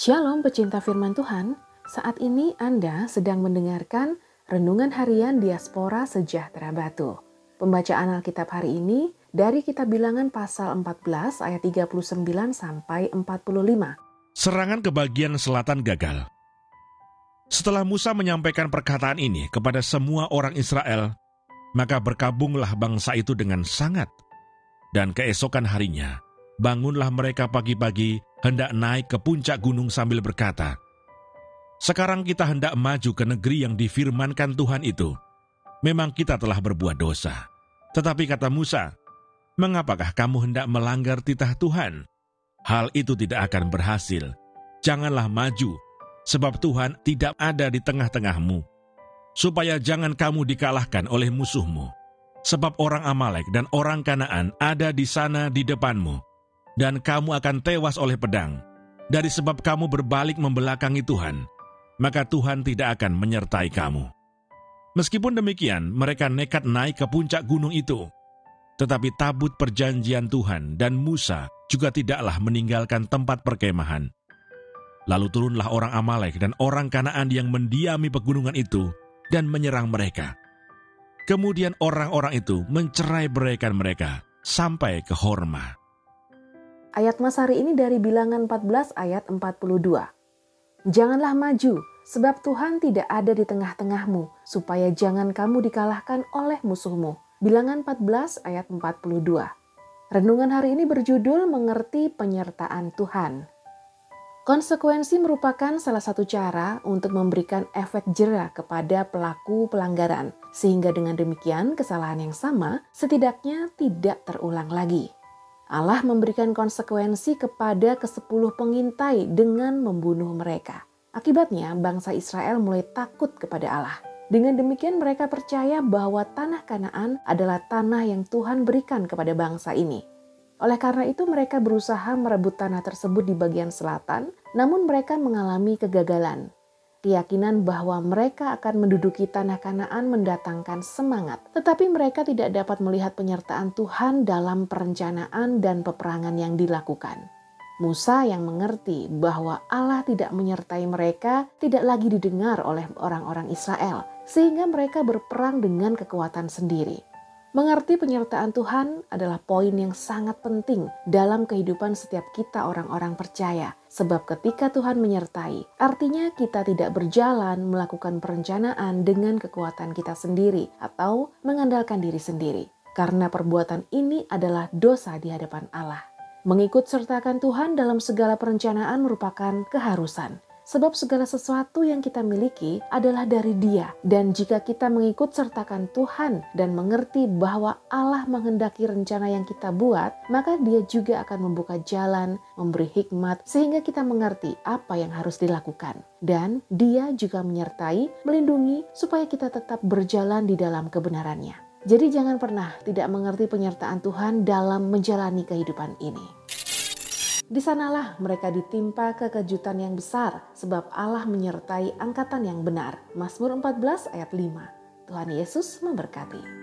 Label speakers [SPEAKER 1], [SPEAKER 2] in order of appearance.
[SPEAKER 1] Shalom pecinta firman Tuhan, saat ini Anda sedang mendengarkan Renungan Harian Diaspora Sejahtera Batu. Pembacaan Alkitab hari ini dari kitab bilangan pasal 14 ayat 39 sampai 45.
[SPEAKER 2] Serangan ke bagian selatan gagal. Setelah Musa menyampaikan perkataan ini kepada semua orang Israel, maka berkabunglah bangsa itu dengan sangat. Dan keesokan harinya, bangunlah mereka pagi-pagi hendak naik ke puncak gunung sambil berkata, Sekarang kita hendak maju ke negeri yang difirmankan Tuhan itu. Memang kita telah berbuat dosa. Tetapi kata Musa, Mengapakah kamu hendak melanggar titah Tuhan? Hal itu tidak akan berhasil. Janganlah maju, sebab Tuhan tidak ada di tengah-tengahmu supaya jangan kamu dikalahkan oleh musuhmu. Sebab orang Amalek dan orang Kanaan ada di sana di depanmu, dan kamu akan tewas oleh pedang. Dari sebab kamu berbalik membelakangi Tuhan, maka Tuhan tidak akan menyertai kamu. Meskipun demikian, mereka nekat naik ke puncak gunung itu. Tetapi tabut perjanjian Tuhan dan Musa juga tidaklah meninggalkan tempat perkemahan. Lalu turunlah orang Amalek dan orang Kanaan yang mendiami pegunungan itu dan menyerang mereka. Kemudian orang-orang itu mencerai beraikan mereka sampai ke Horma.
[SPEAKER 1] Ayat Mas hari ini dari bilangan 14 ayat 42. Janganlah maju, sebab Tuhan tidak ada di tengah-tengahmu, supaya jangan kamu dikalahkan oleh musuhmu. Bilangan 14 ayat 42. Renungan hari ini berjudul Mengerti Penyertaan Tuhan. Konsekuensi merupakan salah satu cara untuk memberikan efek jerah kepada pelaku pelanggaran, sehingga dengan demikian kesalahan yang sama setidaknya tidak terulang lagi. Allah memberikan konsekuensi kepada kesepuluh pengintai dengan membunuh mereka. Akibatnya bangsa Israel mulai takut kepada Allah. Dengan demikian mereka percaya bahwa tanah Kanaan adalah tanah yang Tuhan berikan kepada bangsa ini. Oleh karena itu mereka berusaha merebut tanah tersebut di bagian selatan, namun mereka mengalami kegagalan. Keyakinan bahwa mereka akan menduduki tanah Kanaan mendatangkan semangat, tetapi mereka tidak dapat melihat penyertaan Tuhan dalam perencanaan dan peperangan yang dilakukan. Musa yang mengerti bahwa Allah tidak menyertai mereka tidak lagi didengar oleh orang-orang Israel, sehingga mereka berperang dengan kekuatan sendiri. Mengerti penyertaan Tuhan adalah poin yang sangat penting dalam kehidupan setiap kita orang-orang percaya. Sebab ketika Tuhan menyertai, artinya kita tidak berjalan melakukan perencanaan dengan kekuatan kita sendiri atau mengandalkan diri sendiri. Karena perbuatan ini adalah dosa di hadapan Allah. Mengikut sertakan Tuhan dalam segala perencanaan merupakan keharusan. Sebab segala sesuatu yang kita miliki adalah dari Dia, dan jika kita mengikut sertakan Tuhan dan mengerti bahwa Allah menghendaki rencana yang kita buat, maka Dia juga akan membuka jalan, memberi hikmat, sehingga kita mengerti apa yang harus dilakukan. Dan Dia juga menyertai, melindungi, supaya kita tetap berjalan di dalam kebenarannya. Jadi, jangan pernah tidak mengerti penyertaan Tuhan dalam menjalani kehidupan ini. Di sanalah mereka ditimpa kekejutan yang besar sebab Allah menyertai angkatan yang benar. Mazmur 14 ayat 5. Tuhan Yesus memberkati.